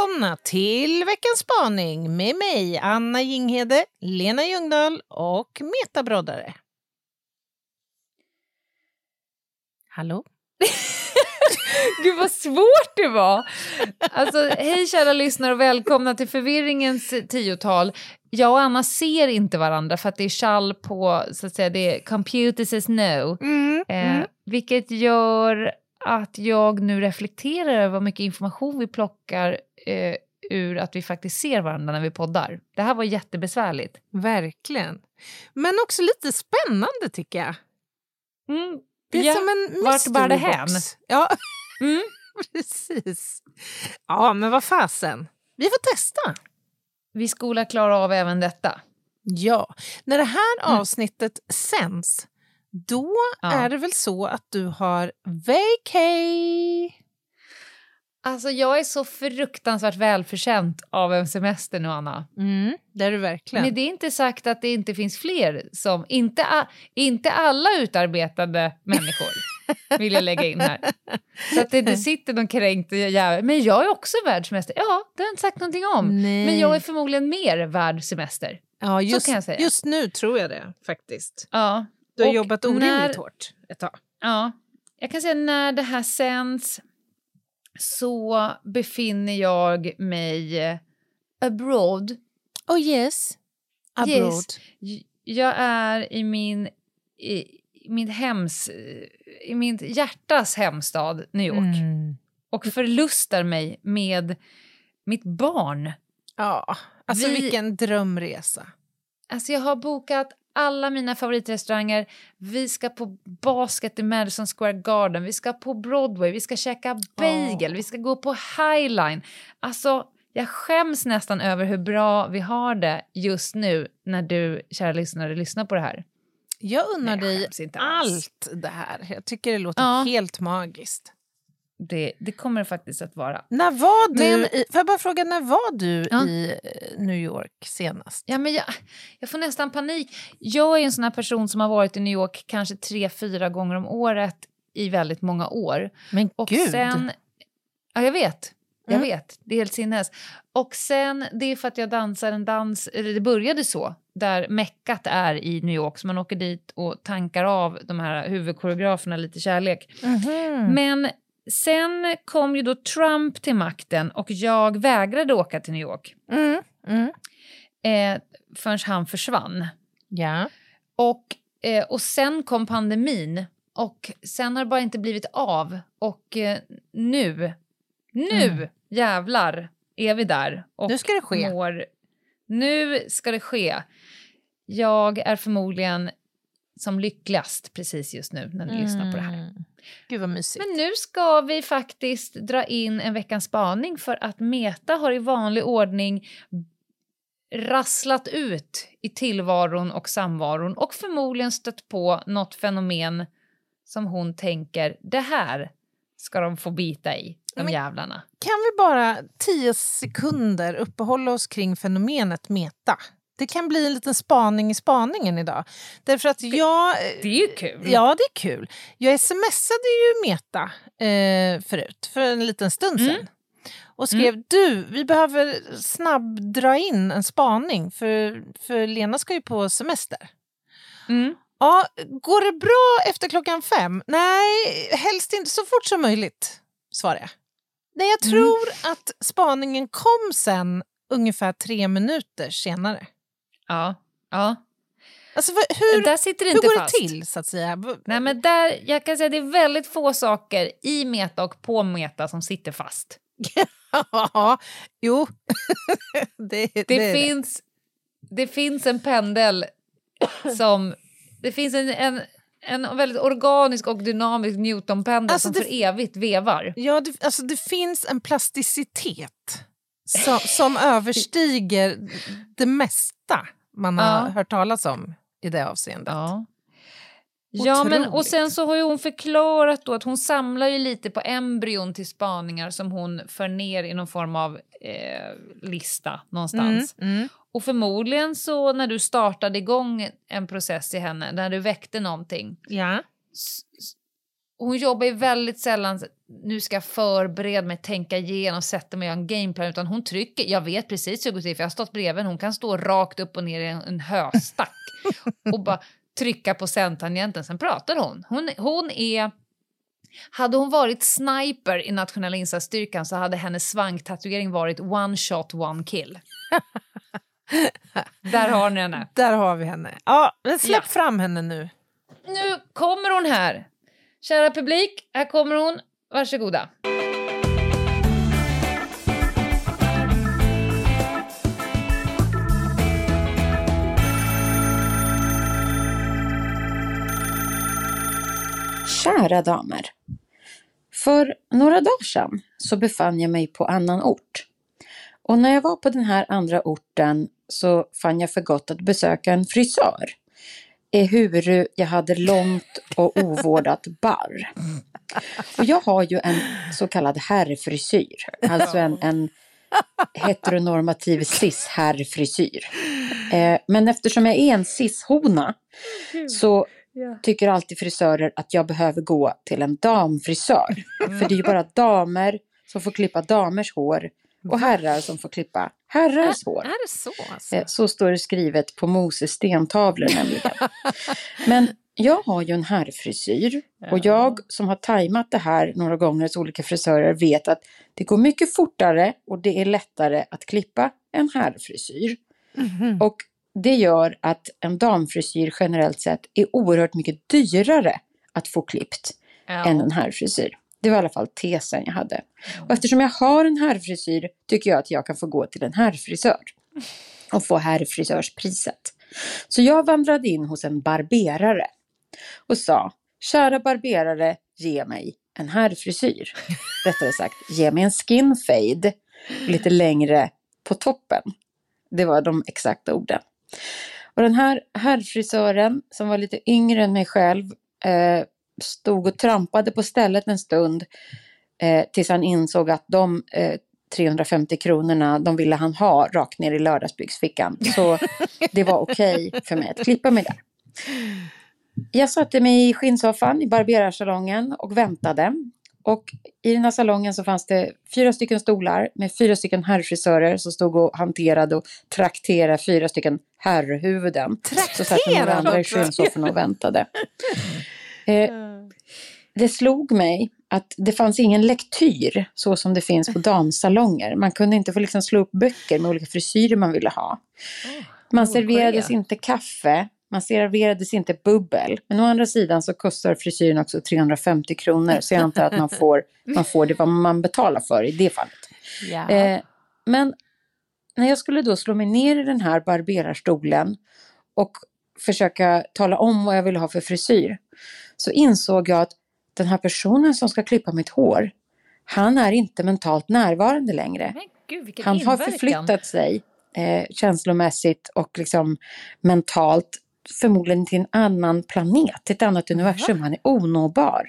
Välkomna till veckans spaning med mig, Anna Jinghede, Lena Ljungdahl och Meta Broddare. Hallå? Gud vad svårt det var! Alltså, hej kära lyssnare och välkomna till förvirringens tiotal. Jag och Anna ser inte varandra för att det är chall på, så att säga, det är computer says no. Mm, Eh, vilket gör att jag nu reflekterar över vad mycket information vi plockar eh, ur att vi faktiskt ser varandra när vi poddar. Det här var jättebesvärligt. Verkligen. Men också lite spännande tycker jag. Mm, Det är ja, som en vart bär det hän? Ja, Mm. precis. Ja, men vad fasen. Vi får testa. Vi skola klara av även detta. Ja, när det här Mm. avsnittet sänds, då Ja. är det väl så att du har vacay? Alltså jag är så fruktansvärt välförtjänt av en semester nu, Anna. Mm, det är du verkligen. Men det är inte sagt att det inte finns fler som... Inte, inte alla utarbetade människor vill jag lägga in här. Så att det inte sitter någon kränkt jävel. Men jag är också värd semester. Ja, det har jag inte sagt någonting om. Nej. Men jag är förmodligen mer värd semester. ja, just, just nu tror jag det faktiskt. Ja. Du har Och jobbat orimligt när- hårt ett tag. Ja, jag kan säga när det här sänds så befinner jag mig abroad. Oh yes, abroad. Yes. Jag är i min, i, i mitt hems, i mitt hjärtas hemstad New York Mm. och förlustar mig med mitt barn. Ja, alltså Vi- vilken drömresa. Alltså jag har bokat alla mina favoritrestauranger. Vi ska på basket i Madison Square Garden, vi ska på Broadway, vi ska käka bagel, Åh. vi ska gå på Highline. Alltså, jag skäms nästan över hur bra vi har det just nu när du, kära lyssnare, lyssnar på det här. Jag unnar dig allt det här. Jag tycker det låter Ja. helt magiskt. Det, det kommer det faktiskt att vara. När var du, Men- i, får jag bara fråga, när var du Ja. i eh, New York senast? Ja, men jag, jag får nästan panik. Jag är en sån här person som har varit i New York kanske tre, fyra gånger om året i väldigt många år. Men Och gud! sen... Ja, jag vet. Jag Mm. vet. Det är helt sinnes. Och sen, det är för att jag dansar en dans, eller det började så, där meckat är i New York, så man åker dit och tankar av de här huvudkoreograferna lite kärlek. Mhm. Men sen kom ju då Trump till makten och jag vägrade åka till New York Mm. Mm. eh, förrän han försvann. Ja. Och, eh, och sen kom pandemin och sen har det bara inte blivit av. Och eh, nu, nu Mm. jävlar är vi där. Och Nu ska det ske. Mår, nu ska det ske. Jag är förmodligen som lyckligast precis just nu när ni lyssnar på det här. Gud vad mysigt. Men nu ska vi faktiskt dra in en veckans spaning för att Meta har i vanlig ordning rasslat ut i tillvaron och samvaron och förmodligen stött på något fenomen som hon tänker det här ska de få bita i, de Men- jävlarna. Kan vi bara tio sekunder uppehålla oss kring fenomenet meta? Det kan bli en liten spaning i spaningen idag. Därför att jag... Det är ju kul. Ja, det är kul. Jag smsade ju Meta eh, förut, för en liten stund sedan. Mm. Och skrev du, vi behöver snabb dra in en spaning för, för Lena ska ju på semester. Mm. Ja, går det bra efter klockan fem? Nej, helst inte så fort som möjligt, svarade jag. Nej, jag Mm. tror att spaningen kom sen ungefär tre minuter senare. Ja. ja. Alltså, vad- hur, Där sitter det hur inte går fast. det till, så att säga? Nej, men där, jag kan säga det är väldigt få saker i Meta och på Meta som sitter fast. Ja, jo. det, Det, det finns, det finns en pendel som... Det finns en, en, en väldigt organisk och dynamisk Newtonpendel Alltså, som det- för evigt vevar. Ja, det, alltså det finns en plasticitet som, som överstiger det mesta man har Ja. hört talas om i det avseendet. Ja. Ja, men, och sen så har ju hon förklarat då att hon samlar ju lite på embryon till spaningar som hon för ner i någon form av eh, lista någonstans. Mm, mm. Och förmodligen så när du startade igång en process i henne, när du väckte någonting. Ja. Hon jobbar ju väldigt sällan nu ska jag förbereda mig, tänka igenom, sätta mig och göra en gameplan. Utan hon trycker, jag vet precis hur det går till för jag har stått bredvid. Hon kan stå rakt upp och ner i en, en höstack och bara trycka på sändtangenten. Sen pratar hon. hon. Hon är... Hade hon varit sniper i nationella insatsstyrkan så hade hennes svanktatuering varit one shot, one kill. Där har ni henne. Där har vi henne. Ja, men släpp Ja. fram henne nu. Nu kommer hon här. Kära publik, här kommer hon. Varsågoda. Kära damer. För några dagar sedan så befann jag mig på annan ort. Och när jag var på den här andra orten så fann jag för gott att besöka en frisör. Ehuru jag hade långt och ovårdat barr. Och jag har ju en så kallad herrfrisyr. Alltså en, en heteronormativ cis-herrfrisyr. Eh, men eftersom jag är en cis-hona så tycker alltid frisörer att jag behöver gå till en damfrisör. För det är ju bara damer som får klippa damers hår och herrar som får klippa herrars hår. Är det så? Alltså? Eh, Så står det skrivet på Moses stentavlor nämligen. Men jag har ju en herrfrisyr och jag som har tajmat det här några gånger hos olika frisörer vet att det går mycket fortare och det är lättare att klippa en herrfrisyr. Och det gör att en damfrisyr generellt sett är oerhört mycket dyrare att få klippt än en herrfrisyr. Det var i alla fall tesen jag hade. Och eftersom jag har en herrfrisyr tycker jag att jag kan få gå till en herrfrisör och få herrfrisörspriset. Så jag vandrade in hos en barberare och sa, kära barberare, ge mig en herrfrisyr. Rättare sagt, ge mig en skin fade lite längre på toppen. Det var de exakta orden. Och den här herrfrisören som var lite yngre än mig själv eh, stod och trampade på stället en stund eh, tills han insåg att de eh, 350 kronorna de ville han ha rakt ner i lördagsbyxfickan. Så det var okej för mig att klippa mig där. Jag satte mig i skinnsoffan i barberarsalongen och väntade. Och i den här salongen så fanns det fyra stycken stolar med fyra stycken herrfrisörer som stod och hanterade och trakterade fyra stycken herrhuvuden. Så satt de andra i skinnsofforna och väntade. Eh, det slog mig att det fanns ingen lektyr så som det finns på damsalonger. Man kunde inte få liksom slå upp böcker med olika frisyrer man ville ha. Man serverades inte kaffe, man serverades inte bubbel. Men å andra sidan så kostar frisyren också 350 kronor. Så jag antar att man får, man får det vad man betalar för i det fallet. Ja. Eh, men när jag skulle då slå mig ner i den här barberarstolen och försöka tala om vad jag ville ha för frisyr så insåg jag att den här personen som ska klippa mitt hår, han är inte mentalt närvarande längre. Gud, Han har inverkan. förflyttat sig eh, känslomässigt och liksom mentalt förmodligen till en annan planet, till ett annat universum. Han är onåbar.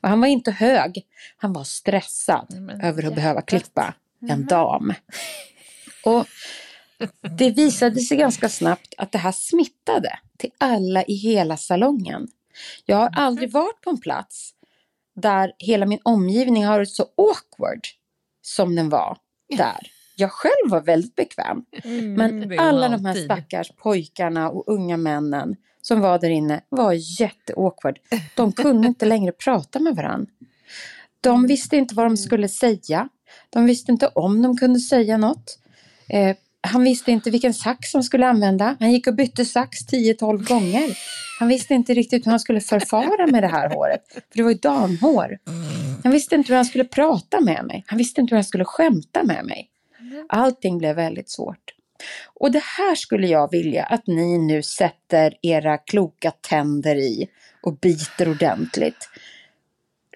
Och han var inte hög, han var stressad men över att behöva klippa en dam. Och det visade sig ganska snabbt att det här smittade till alla i hela salongen. Jag har aldrig varit på en plats där hela min omgivning har varit så awkward som den var där. Jag själv var väldigt bekväm. Mm, Men alla de här stackars pojkarna och unga männen som var där inne var jätteawkward. De kunde inte längre prata med varandra. De visste inte vad de skulle säga. De visste inte om de kunde säga något. Eh, han visste inte vilken sax han skulle använda. Han gick och bytte sax 10-12 gånger. Han visste inte riktigt hur han skulle förfara med det här håret. För det var ju damhår. Han visste inte hur han skulle prata med mig. Han visste inte hur han skulle skämta med mig. Allting blev väldigt svårt. Och det här skulle jag vilja att ni nu sätter era kloka tänder i och biter ordentligt.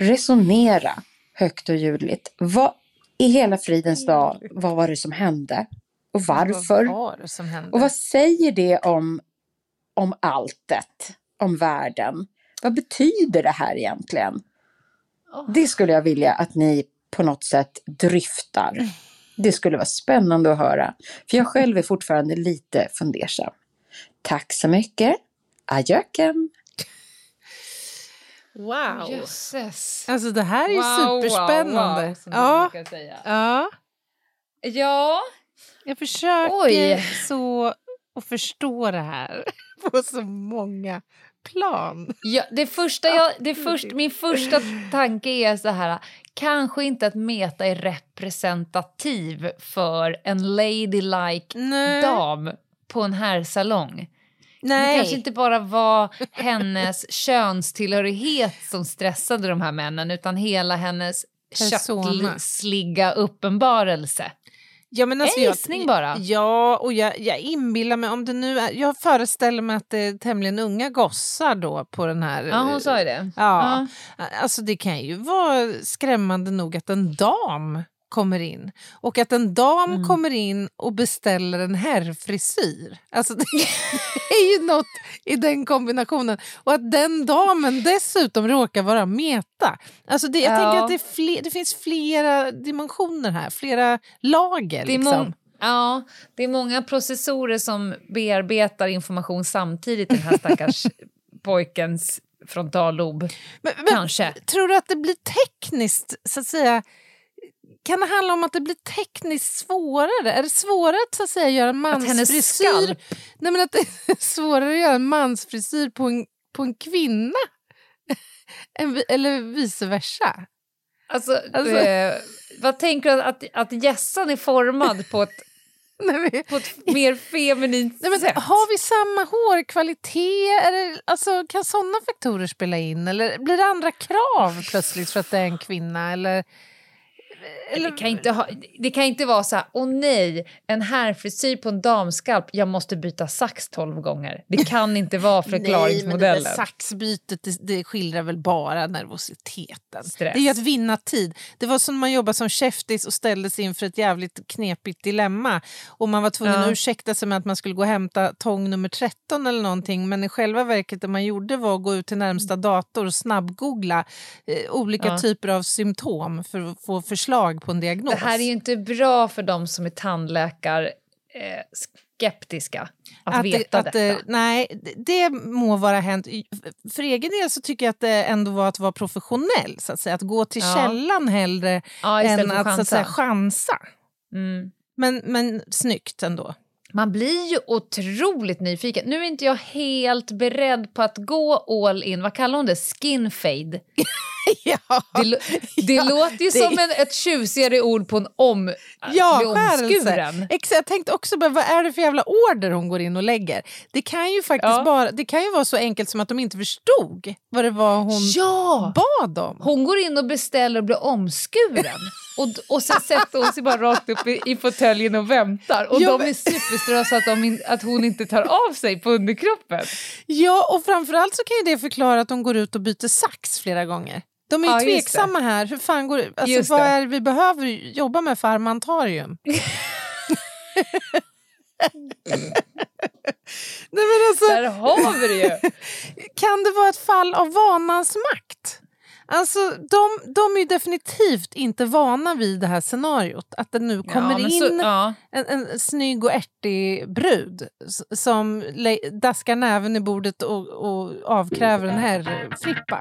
Resonera högt och ljudligt. Vad i hela fridens dag, vad var det som hände? Och varför? Vad var det som hände? Och vad säger det om, om alltet, om världen? Vad betyder det här egentligen? Det skulle jag vilja att ni på något sätt dryftar. Det skulle vara spännande att höra. För jag själv är fortfarande lite fundersam. Tack så mycket. Adjöken. Wow! Jösses. Alltså det här är ju Wow, superspännande. wow, wow, ja, ja, Ja, jag försöker Oj. så att förstå det här på så många plan. ja det första jag, det först, min första tanke är så här, kanske inte att Meta är representativ för en ladylike Nej. dam på en herrsalong. Det Nej. kanske inte bara var hennes könstillhörighet som stressade de här männen utan hela hennes Persona. köttsligga uppenbarelse. Ja, men alltså En jag- gissning bara. Ja, och jag, jag inbillar mig om det nu är... Jag föreställer mig att det är tämligen unga gossar då på den här... Ja, hon sa ju det. Ja, alltså det kan ju vara skrämmande nog att en dam kommer in och att en dam Mm. kommer in och beställer en herrfrisyr. Alltså det är ju något i den kombinationen. Och att den damen dessutom råkar vara meta. Alltså det, jag Ja. tänker att det, fler, det finns flera dimensioner här, flera lager. Liksom. ja, det är många processorer som bearbetar information samtidigt i den här stackars pojkens frontallob. Men- men- Kanske. Tror du att det blir tekniskt, så att säga... Kan det handla om att det blir tekniskt svårare? Är det svårare att, så att säga, göra en mansfrisyr? Nej, men att det är svårare att göra en mansfrisyr på en, på en kvinna? Eller vice versa? Alltså, Alltså- Eh, vad tänker du att, att gässan är formad på ett, Nej, på ett mer feminint nej, men, sätt? har vi samma hårkvalitet? Är det, alltså, kan sådana faktorer spela in? Eller blir det andra krav plötsligt för att det är en kvinna? Eller, eller, Det kan, inte ha, det kan inte vara så här, åh nej, en herrfrisyr på en damskalp, jag måste byta sax tolv gånger. Det kan inte vara Nej, men det förklaringsmodellen. saxbytet det, det skildrar väl bara nervositeten. Stress. Det är ju att vinna tid. Det var som när man jobbade som käftis och ställdes inför ett jävligt knepigt dilemma. Och man var tvungen Ja. att ursäkta sig med att man skulle gå och hämta tång nummer 13 eller någonting. Men i själva verket det man gjorde var att gå ut till närmsta dator och snabbgoogla eh, olika Ja. typer av symptom för att få förslag på en diagnos. Det här är ju inte bra för de som är tandläkar eh, skeptiska att, veta det, att det, detta. nej, det- må vara hänt. För egen del så tycker jag att det ändå var att vara professionell. Så att, säga. att gå till Ja. källan hellre Ja, än att, att så att säga, chansa. chansa. Mm. Men, men snyggt ändå. Man blir ju otroligt nyfiken. Nu är inte jag helt beredd på att gå all in. Vad kallar hon det? Skin fade. ja, Det, det Ja, låter ju det- som en, ett tjusigare ord på en om, ja omskuren. Exakt, jag tänkte också bara, vad är det för jävla order hon går in och lägger? Det kan ju faktiskt Ja. bara, det kan ju vara så enkelt som att de inte förstod vad det var hon Ja! bad om. Hon går in och beställer och blir omskuren. Och, och sen sätter hon sig bara rakt upp i, i fåtöljen och väntar. Och Ja, de är superstressade att, in, att hon inte tar av sig på underkroppen. Ja, och framförallt så kan ju det förklara att de går ut och byter sax flera gånger. De är ju Ja, tveksamma här. Hur fan går det? Alltså, vad det. är det vi behöver jobba med för armantarium? Nej, men alltså, Där har vi det ju. kan det vara ett fall av vanans makt? Alltså, de, de är definitivt inte vana vid det här scenariot. Att det nu kommer ja, in så, ja. en, en snygg och ärtig brud som daskar näven i bordet och, och avkräver en herrflippa.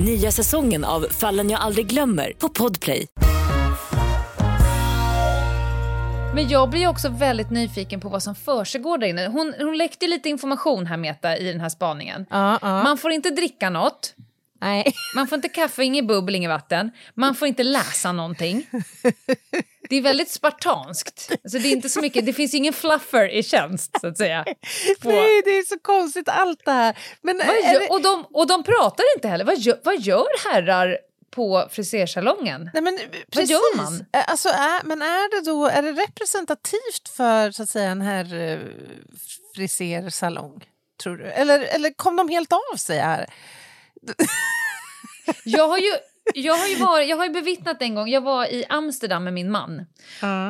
Nya säsongen av Fallen jag aldrig glömmer på Podplay. Men jag blir också väldigt nyfiken på vad som försiggår där inne. Hon, hon läckte lite information här, Meta, i den här spaningen. Ja, ja. Man får inte dricka något. Nej. Man får inte kaffe, inget bubbel, inget vatten. Man får inte läsa någonting. Det är väldigt spartanskt. Alltså det, är inte så mycket, det finns ingen fluffer i tjänst, så att säga. På, Nej, det är så konstigt allt det här. Men vad gör, det, och, de, och de pratar inte heller. Vad gör, vad gör herrar på frisersalongen? nej, men, precis. gör man? Alltså, är, men är det då är det representativt för så att säga, en här eh, frisersalong? Tror du? Eller, eller kom de helt av sig här? Jag har ju, jag har ju, varit, jag har ju bevittnat en gång, jag var i Amsterdam med min man.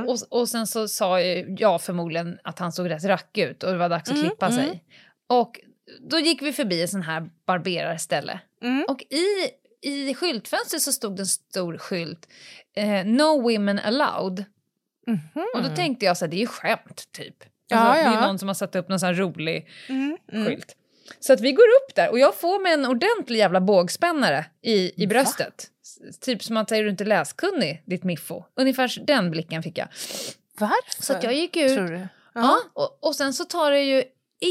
Och, och sen så sa jag förmodligen att han såg rätt rack ut och det var dags att Mm, klippa sig. Och då gick vi förbi ett sån här barberarställe. Mm. Och i, i skyltfönstret så stod det en stor skylt. Eh, no women allowed. Och då tänkte jag så här, det är ju skämt typ. Ja, Alltså, Det är ja. någon som har satt upp någon sån rolig Mm, mm. skylt. Så att vi går upp där och jag får med en ordentlig jävla bågspännare i, i bröstet. S- Typ som att säger du inte är läskunnig, ditt miffo. Ungefär den blicken fick jag. Varför? Så att jag gick ut. Tror du? Ja, och, och sen så tar det ju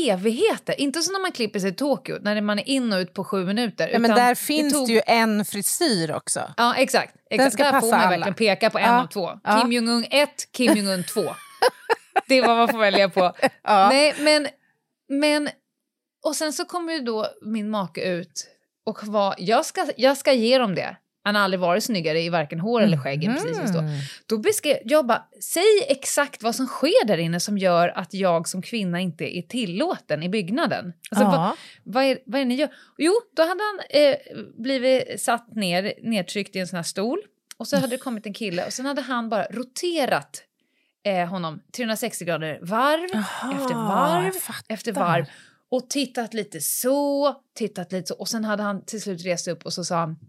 evigheter. Inte som när man klipper sig i Tokyo, när man är in och ut på sju minuter. Ja, men där det finns tog- det ju en frisyr också. Ja, exakt. exakt. ska Där får man alla. verkligen peka på en Ja, av två. ja. Kim Jong-Un 1, Kim Jong-Un 2. det är vad man får välja på. Ja. Nej, men, men... Och sen så kommer ju då min make ut och var, jag, ska, jag ska ge dem det. Han har aldrig varit snyggare i varken hår eller skägg än precis just då. Mm. Då beskrev jag bara, säg exakt vad som sker där inne som gör att jag som kvinna inte är tillåten i byggnaden. Alltså, Ja. vad, vad, är, vad är det ni gör? Jo, då hade han eh, blivit satt ner, nedtryckt i en sån här stol och så hade det kommit en kille och sen hade han bara roterat eh, honom 360 grader varv Jaha, efter varv efter varv och tittat lite så, tittat lite så och sen hade han till slut rest upp och så sa han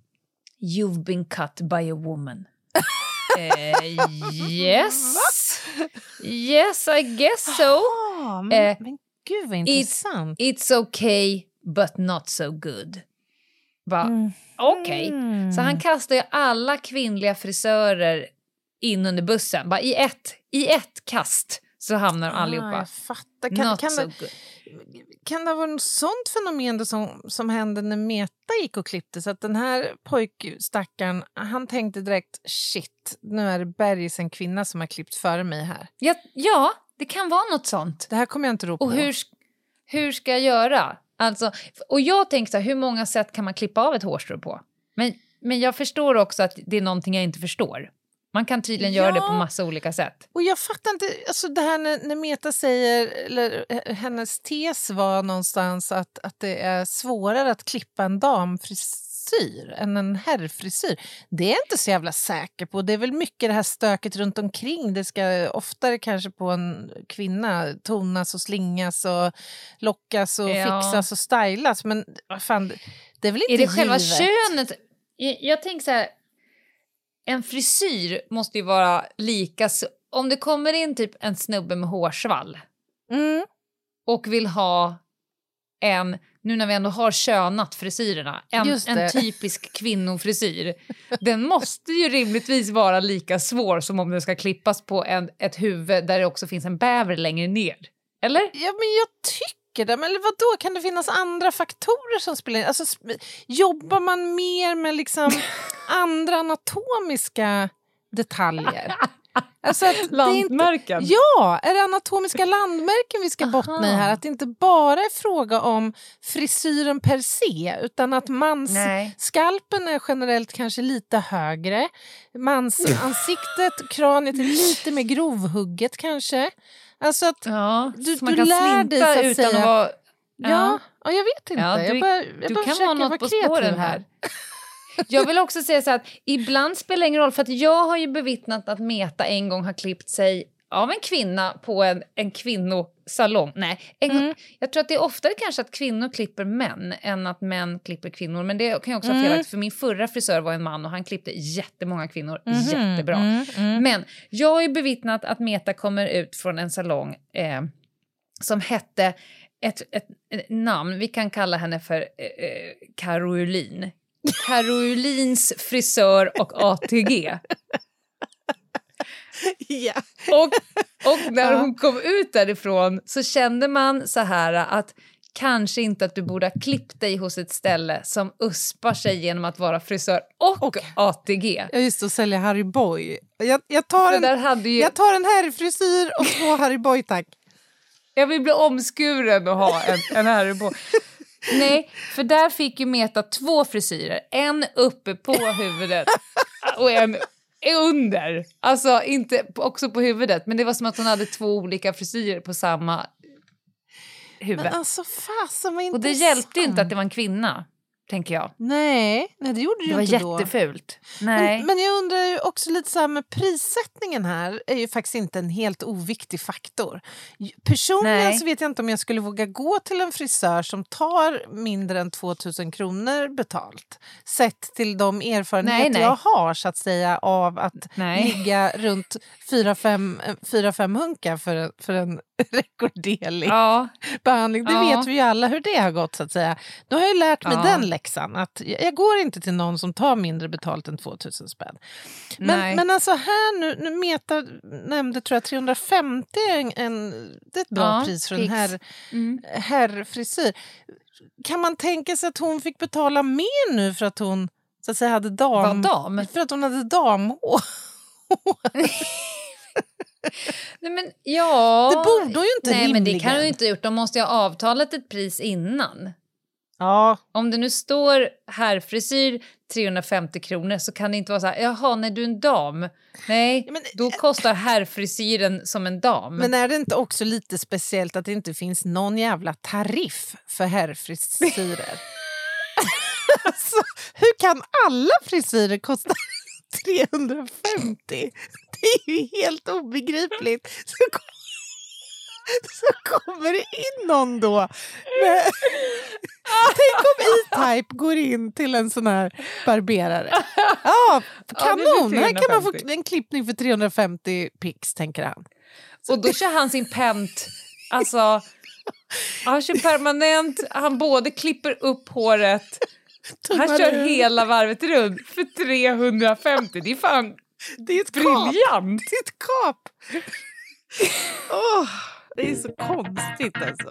You've been cut by a woman. eh, yes. Yes, I guess so. Ah, men, Eh, men gud vad intressant. It's okay, but not so good. Va? Mm. Okej. Så han kastar ju alla kvinnliga frisörer in under bussen. Bara i ett, i ett kast så hamnar de Ah, allihopa. jag fattar. Kan, Not kan, so det, kan det vara något sånt fenomen då som, som hände när Meta gick och klippte? Så att den här pojkstackaren, han tänkte direkt shit, nu är det bergis en kvinna som har klippt före mig här. Ja, ja, det kan vara något sånt. Det här kommer jag inte rå på. Och hur, hur ska jag göra? Alltså, och jag tänkte hur många sätt kan man klippa av ett hårstrå på? Men, men jag förstår också att det är någonting jag inte förstår. Man kan tydligen göra det på Ja. massa olika sätt. Och jag fattar inte, alltså det här när, när Meta säger, eller eh, hennes tes var någonstans att, att det är svårare att klippa en damfrisyr än en herrfrisyr. Det är jag inte så jävla säker på. Det är väl mycket det här stöket runt omkring. Det ska oftare kanske på en kvinna tonas och slingas och lockas och Ja. fixas och stylas. Men vad fan, det är väl inte Är det själva givet? könet? Jag, jag tänker så här, en frisyr måste ju vara lika... Om det kommer in typ en snubbe med hårsvall Mm. och vill ha en, nu när vi ändå har könat frisyrerna, en, en typisk kvinnofrisyr. Den måste ju rimligtvis vara lika svår som om den ska klippas på en, ett huvud där det också finns en bäver längre ner. Eller? Ja, men jag tycker det. Men eller vadå, kan det finnas andra faktorer som spelar in? Alltså, jobbar man mer med liksom andra anatomiska detaljer? Alltså är inte, Landmärken? ja, är det anatomiska landmärken vi ska bottna i här? Att det inte bara är fråga om frisyren per se utan att mans Nej. skalpen är generellt kanske lite högre. Mansansiktet, kraniet är lite mer grovhugget kanske. Alltså att Ja, du, du kan lär dig så att utan säga. att vara... Ja, ja, jag vet inte. Ja, du, jag bara, jag du bara kan vara något på spåren här. Jag vill också säga så att ibland spelar det ingen roll för att jag har ju bevittnat att Meta en gång har klippt sig av en kvinna på en, en kvinnosalong. Nej, en Mm. jag tror att det är oftare kanske att kvinnor klipper män än att män klipper kvinnor. Men det kan ju också Mm. felaktigt för min förra frisör var en man och han klippte jättemånga kvinnor Mhm, jättebra. mm, mm. Men jag har ju bevittnat att Meta kommer ut från en salong eh, som hette ett, ett, ett namn, vi kan kalla henne för eh, eh, Caroline. Carolines frisör och ATG. Ja. Och, och när hon kom ut därifrån så kände man så här att kanske inte att du borde ha klippt dig hos ett ställe som uspar sig genom att vara frisör och, ATG. Ja, just det, och sälja Harry Boy. Jag, jag, tar en, ju, jag tar en herrfrisyr och två Harry Boy, tack. jag vill bli omskuren och ha en, en Harry Boy. Nej, för där fick ju Meta två frisyrer. En uppe på huvudet och en under. Alltså inte också på huvudet, men det var som att hon hade två olika frisyrer på samma huvud. Men alltså fasen vad och det intressant. hjälpte ju inte att det var en kvinna, tänker jag. Nej, nej, det gjorde det Det ju var inte då. jättefult. Nej. Men, men jag undrar ju också lite så här med prissättningen här är ju faktiskt inte en helt oviktig faktor. Personligen Nej. så vet jag inte om jag skulle våga gå till en frisör som tar mindre än 2000 kronor betalt. Sett till de erfarenheter Nej, jag har så att säga av att ligga runt 4-5 hunkar för, en- för en rekorderlig Ja, behandling. Det Ja. vet vi ju alla hur det har gått. så att säga. Nu har jag lärt mig Ja. den läxan. Att jag, går inte till någon som tar mindre betalt än 2000 spänn. Nej. Men, men alltså här nu, nu Meta nämnde tror jag 350 är en, en, det är ett bra Ja, pris för en fix. herr, Mm. herrfrisyr. Kan man tänka sig att hon fick betala mer nu för att hon så att säga, hade dam, dam. för att hon hade damhår? Nej, men, ja. Det borde hon ju inte Nej, men det kan rimligen. hon ju inte ha gjort. De måste ju ha avtalat ett pris innan. Ja, Om det nu står herrfrisyr 350 kronor så kan det inte vara så här, jaha, när du är en dam. Nej, men- då kostar herrfrisyren som en dam. Men är det inte också lite speciellt att det inte finns någon jävla tariff för herrfrisyrer? alltså, hur kan alla frisyrer kosta 350? Det är ju helt obegripligt. Så, så kommer det in någon då. med- Tänk om E-Type går in till en sån här barberare. Ja, kanon! Här kan man få 350. en klippning för 350 pix, tänker han. Och då kör han sin pent, alltså, han kör permanent, han både klipper upp håret, han kör hela varvet runt för 350. Det är fan Det är ett kap. briljant! Det är ett kap! Åh, det är så konstigt alltså.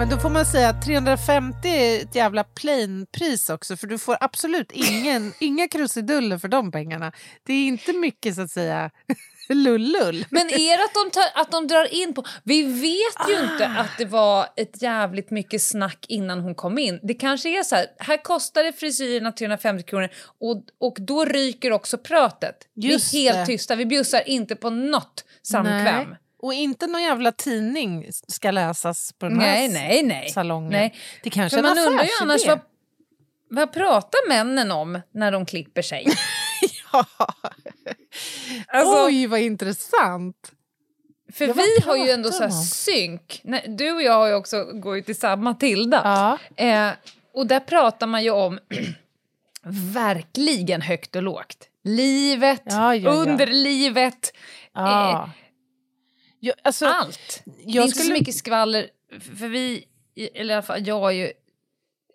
Men då får man säga att 350 är ett jävla plain-pris också för du får absolut ingen, inga krusiduller för de pengarna. Det är inte mycket så att säga lullull. Men är det att de, tar, att de drar in på... Vi vet ju inte Ah. att det var ett jävligt mycket snack innan hon kom in. Det kanske är så här, här kostar det frisyrerna 350 kronor och, och då ryker också pratet. Just vi är helt det. tysta, vi bjussar inte på något samkväm. Nej. Och inte någon jävla tidning ska läsas på den här Nej, nej, nej. salongen. nej. Det kanske För är en man undrar ju annars vad, vad pratar männen om när de klipper sig? Ja. Alltså- Oj, vad intressant! För Ja, vad vi har ju ändå så här synk. Nej, Du och jag har ju också går ju till samma Tilda. Ja. Eh, och där pratar man ju om verkligen högt och lågt. Livet, Ja, ja, ja. underlivet, Ja. Jag, alltså, allt. det är jag inte så mycket skvaller, för vi, eller i alla fall jag är ju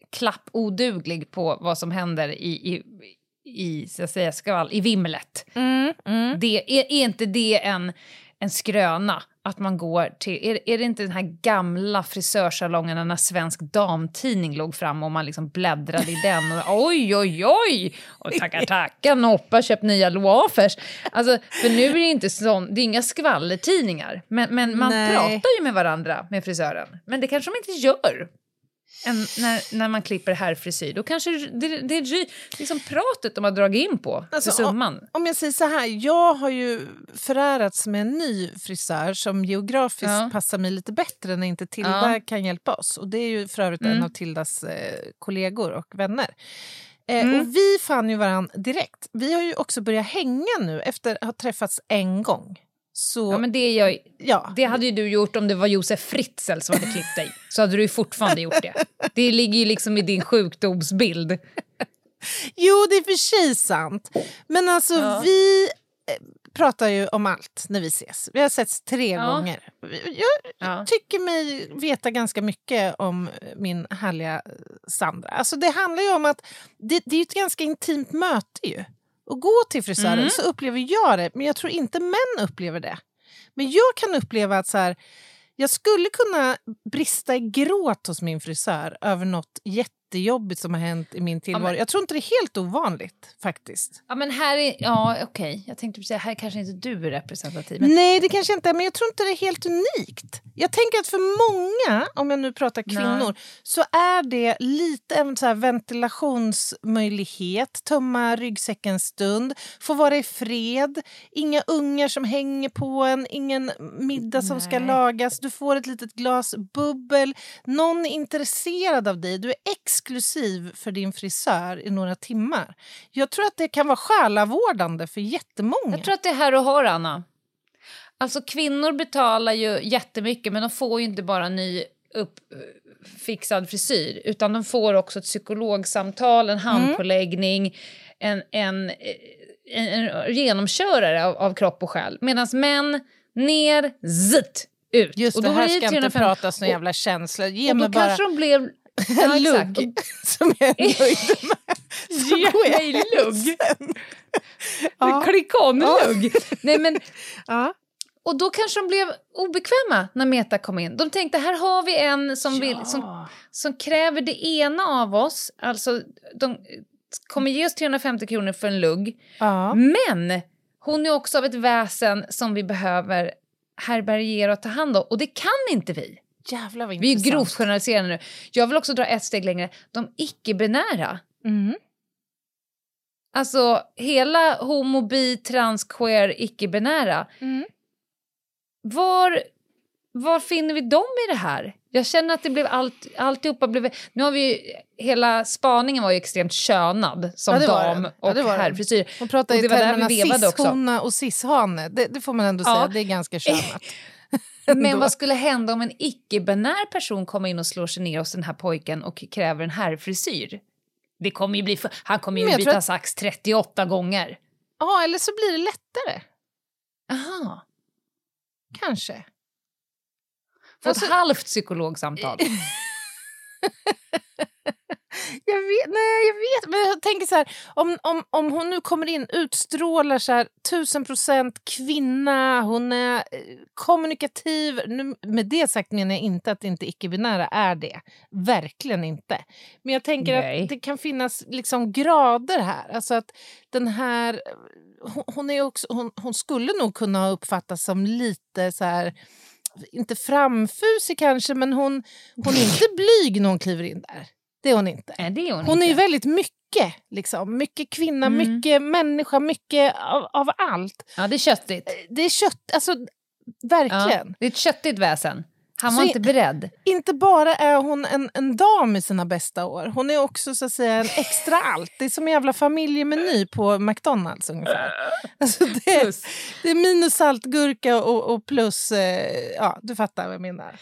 klapp oduglig på vad som händer i, i, i så att säga, skvall, i vimlet. Mm, mm. Det, är, är inte det en, en skröna? Att man går till... Är, är det inte den här gamla frisörsalongen när Svensk Damtidning låg fram och man liksom bläddrade i den och oj, oj, oj! Och tackar, tackar, Noppa köpt nya loafers. Alltså, för nu är det inte sån, det är inga skvallertidningar. Men, men man Nej. pratar ju med varandra med frisören. Men det kanske de inte gör. Än när, när man klipper herrfrisyr. Då kanske det, det, det är liksom pratet de har dragit in på Alltså, summan. Om, om jag säger så här, jag har ju förärats med en ny frisör som geografiskt Ja. passar mig lite bättre när inte Tilda Ja. kan hjälpa oss. Och Det är ju för övrigt en Mm. av Tildas eh, kollegor och vänner. Eh, Mm. Och Vi fann ju varandra direkt. Vi har ju också börjat hänga nu efter att ha träffats en gång. Så, Ja, men det, jag, ja. det hade ju du gjort om det var Josef Fritzl som hade klippt dig. Så hade du ju fortfarande gjort det. Det ligger ju liksom i din sjukdomsbild. Jo, det är för sig sant. Men alltså, Ja. vi eh, pratar ju om allt när vi ses. Vi har setts tre Ja. gånger. Jag Ja. tycker mig veta ganska mycket om min härliga Sandra. Alltså, det handlar ju om att det, det är ett ganska intimt möte ju. Att gå till frisören Mm. så upplever jag det, men jag tror inte män upplever det. Men jag kan uppleva att så här, jag skulle kunna brista i gråt hos min frisör över något jättejobbigt som har hänt i min tillvaro. men- Jag tror inte det är helt ovanligt faktiskt. Ja, men här är... Ja, okej. Jag tänkte säga, här kanske inte du är representativ. Men, Nej, det kanske inte är, men jag tror inte det är helt unikt. Jag tänker att för många, om jag nu pratar kvinnor, så är det lite en så ventilationsmöjlighet, tömma ryggsäcken en stund, få vara i fred, inga ungar som hänger på en, ingen middag som ska Nej. lagas, du får ett litet glas bubbel, någon är intresserad av dig, du är exklusiv för din frisör i några timmar. Jag tror att det kan vara själavårdande för jättemånga. Jag tror att det är här och har, Anna. Alltså kvinnor betalar ju jättemycket men de får ju inte bara ny uppfixad frisyr utan de får också ett psykologsamtal, en handpåläggning, en, en, en, en genomkörare av, av kropp och själ. Medan män, ner, zitt, ut. Just Och det, här ska inte 350 pratas någon jävla känslor. Ge Och då bara kanske de blev... Ja, en exakt. lugg som jag är nöjd med. Så Ge mig lugg. Ja. Klick on-lugg. Nej, men, Ja. och då kanske de blev obekväma när Meta kom in. De tänkte här har vi en som, vill, som, Ja. som kräver det ena av oss. Alltså, de kommer ge oss 350 kronor för en lugg. Ja. Men hon är också av ett väsen som vi behöver härbärgera och ta hand om. Och det kan inte vi. Jävlar vad Vi är grovt generaliserande nu. Jag vill också dra ett steg längre. De icke-binära. Mm. Alltså hela homo, bi, trans, queer, icke-binära. Mm. Var, var finner vi dem i det här? Jag känner att det blev allt, alltihopa blev... Nu har vi ju, hela spaningen var ju extremt könad som Ja, dam. Ja, och den. herrfrisyr. Hon pratar Och i termerna cis-hona och cis-hane. Det, det får man ändå Ja. säga, det är ganska könat. Men vad skulle hända om en icke-binär person kommer in och slår sig ner hos den här pojken och kräver en herrfrisyr? Det kommer ju bli han kommer ju byta att- sax 38 gånger. Ja, eller så blir det lättare. Aha. Kanske. Få Alltså- ett halvt psykologsamtal. Jag vet, nej, jag vet. Men jag tänker så här, om, om, om hon nu kommer in, utstrålar så här, tusen procent kvinna, hon är eh, kommunikativ. Nu, med det sagt menar jag inte att inte icke-binära är det. Verkligen inte. Men jag tänker Nej. att det kan finnas liksom grader här. Alltså att den här... Hon, hon, är också, hon, hon skulle nog kunna uppfattas som lite så här... Inte framfusig kanske, men hon, hon är inte blyg när hon kliver in där. Det är hon inte. Nej, det är hon, Hon är inte. ju väldigt mycket. Liksom. Mycket kvinna, Mm. mycket människa, mycket av, av allt. Ja, det är köttigt. Det är kött, alltså verkligen. Ja, det är ett köttigt väsen. Han Så var i- inte beredd. Inte bara är hon en, en dam i sina bästa år, hon är också så att säga en extra allt. Det är som en jävla familjemeny på McDonalds ungefär. Alltså det, det är minus saltgurka och, och plus, eh, ja du fattar vad jag menar.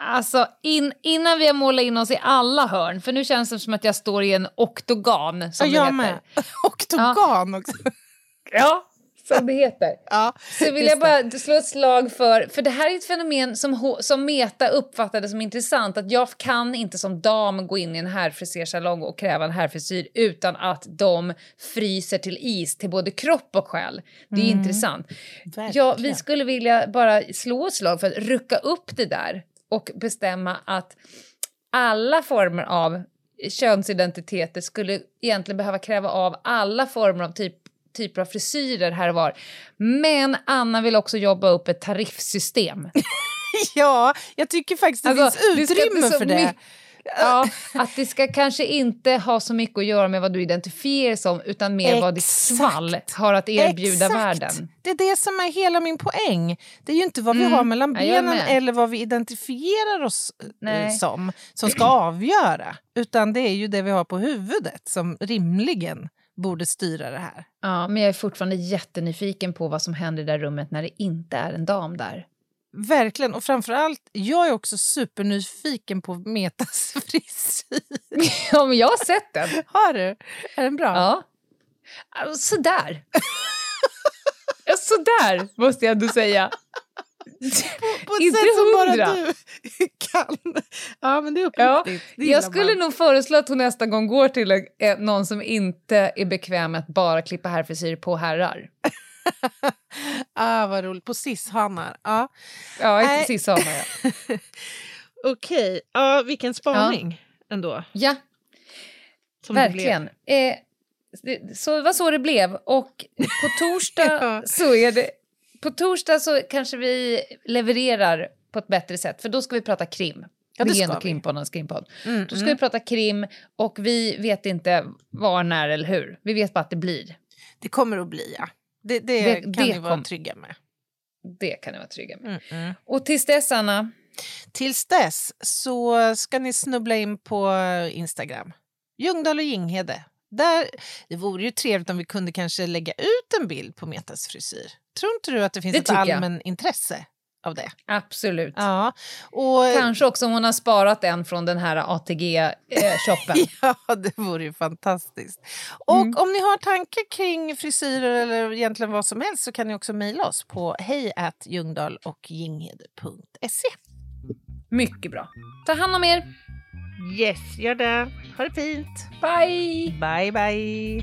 Alltså, in, innan vi har målat in oss i alla hörn, för nu känns det som att jag står i en oktogan. Som Ja, det jag heter. med. Oktogan också. Ja, som det heter. Ja, Så vill jag bara slå ett slag för, för det här är ett fenomen som, som Meta uppfattade som intressant, att jag kan inte som dam gå in i en herrfrisersalong och kräva en herrfrisyr utan att de fryser till is till både kropp och själ. Det är Mm. intressant. Ja, vi skulle vilja bara slå ett slag för att rucka upp det där och bestämma att alla former av könsidentiteter skulle egentligen behöva kräva av alla former av typ, typer av frisyrer här och var. Men Anna vill också jobba upp ett tariffsystem. Ja, jag tycker faktiskt det Alltså, finns det utrymme så för det. Ja, att det ska kanske inte ha så mycket att göra med vad du identifierar som utan mer vad ditt svall har att erbjuda Exakt. världen. Det är det som är hela min poäng. Det är ju inte vad vi Mm. har mellan Ja, jag benen eller vad vi identifierar oss eh, Nej. som som ska avgöra. Utan det är ju det vi har på huvudet som rimligen borde styra det här. Ja, men jag är fortfarande jättenyfiken på vad som händer i det där rummet när det inte är en dam där. Verkligen. Och framförallt, jag är också supernyfiken på Metas frisyr. ja, men jag har sett den. Har du? Är den bra? Ja. Sådär. Ja, Sådär, måste jag ändå säga. På ett Inte sätt som hundra. bara du kan. Ja, men det är Ja, uppriktigt. Gillar jag skulle man. nog föreslå att hon nästa gång går till någon som inte är bekväm med att bara klippa herrfrisyr på herrar. Ah, vad roligt. På cis-hanar. Ja. Ja, precis samma. Ja. Okej, ja, vilken spaning ändå. ja, Som det verkligen. Eh, det, så var så det blev. Och på torsdag Ja. så är det... På torsdag så kanske vi levererar på ett bättre sätt, för då ska vi prata krim. Ja, det det är ändå vi. krimpoddarnas krimpodd. Mm, Då ska mm. vi prata krim och vi vet inte var, när eller hur. Vi vet bara att det blir. Det kommer att bli, ja. Det, det, Det- kan det ni vara kom- trygga med. Det kan ni vara trygga med. Mm. Och tills dess, Anna, Tills dess så ska ni snubbla in på Instagram. Ljungdahl och Ginghede. Där, det vore ju trevligt om vi kunde kanske lägga ut en bild på Metas frisyr. Tror inte du att det finns Det ett jag. allmän intresse av det? absolut. Ja. Och, Kanske också om hon har sparat en från den här ATG-shoppen. Ja, det vore ju fantastiskt. Och Mm. om ni har tankar kring frisyrer eller egentligen vad som helst så kan ni också mejla oss på hejatljungdahlochginghede.se. Mycket bra. Ta hand om er. Yes, gör det. Ha det fint. Bye! Bye, bye.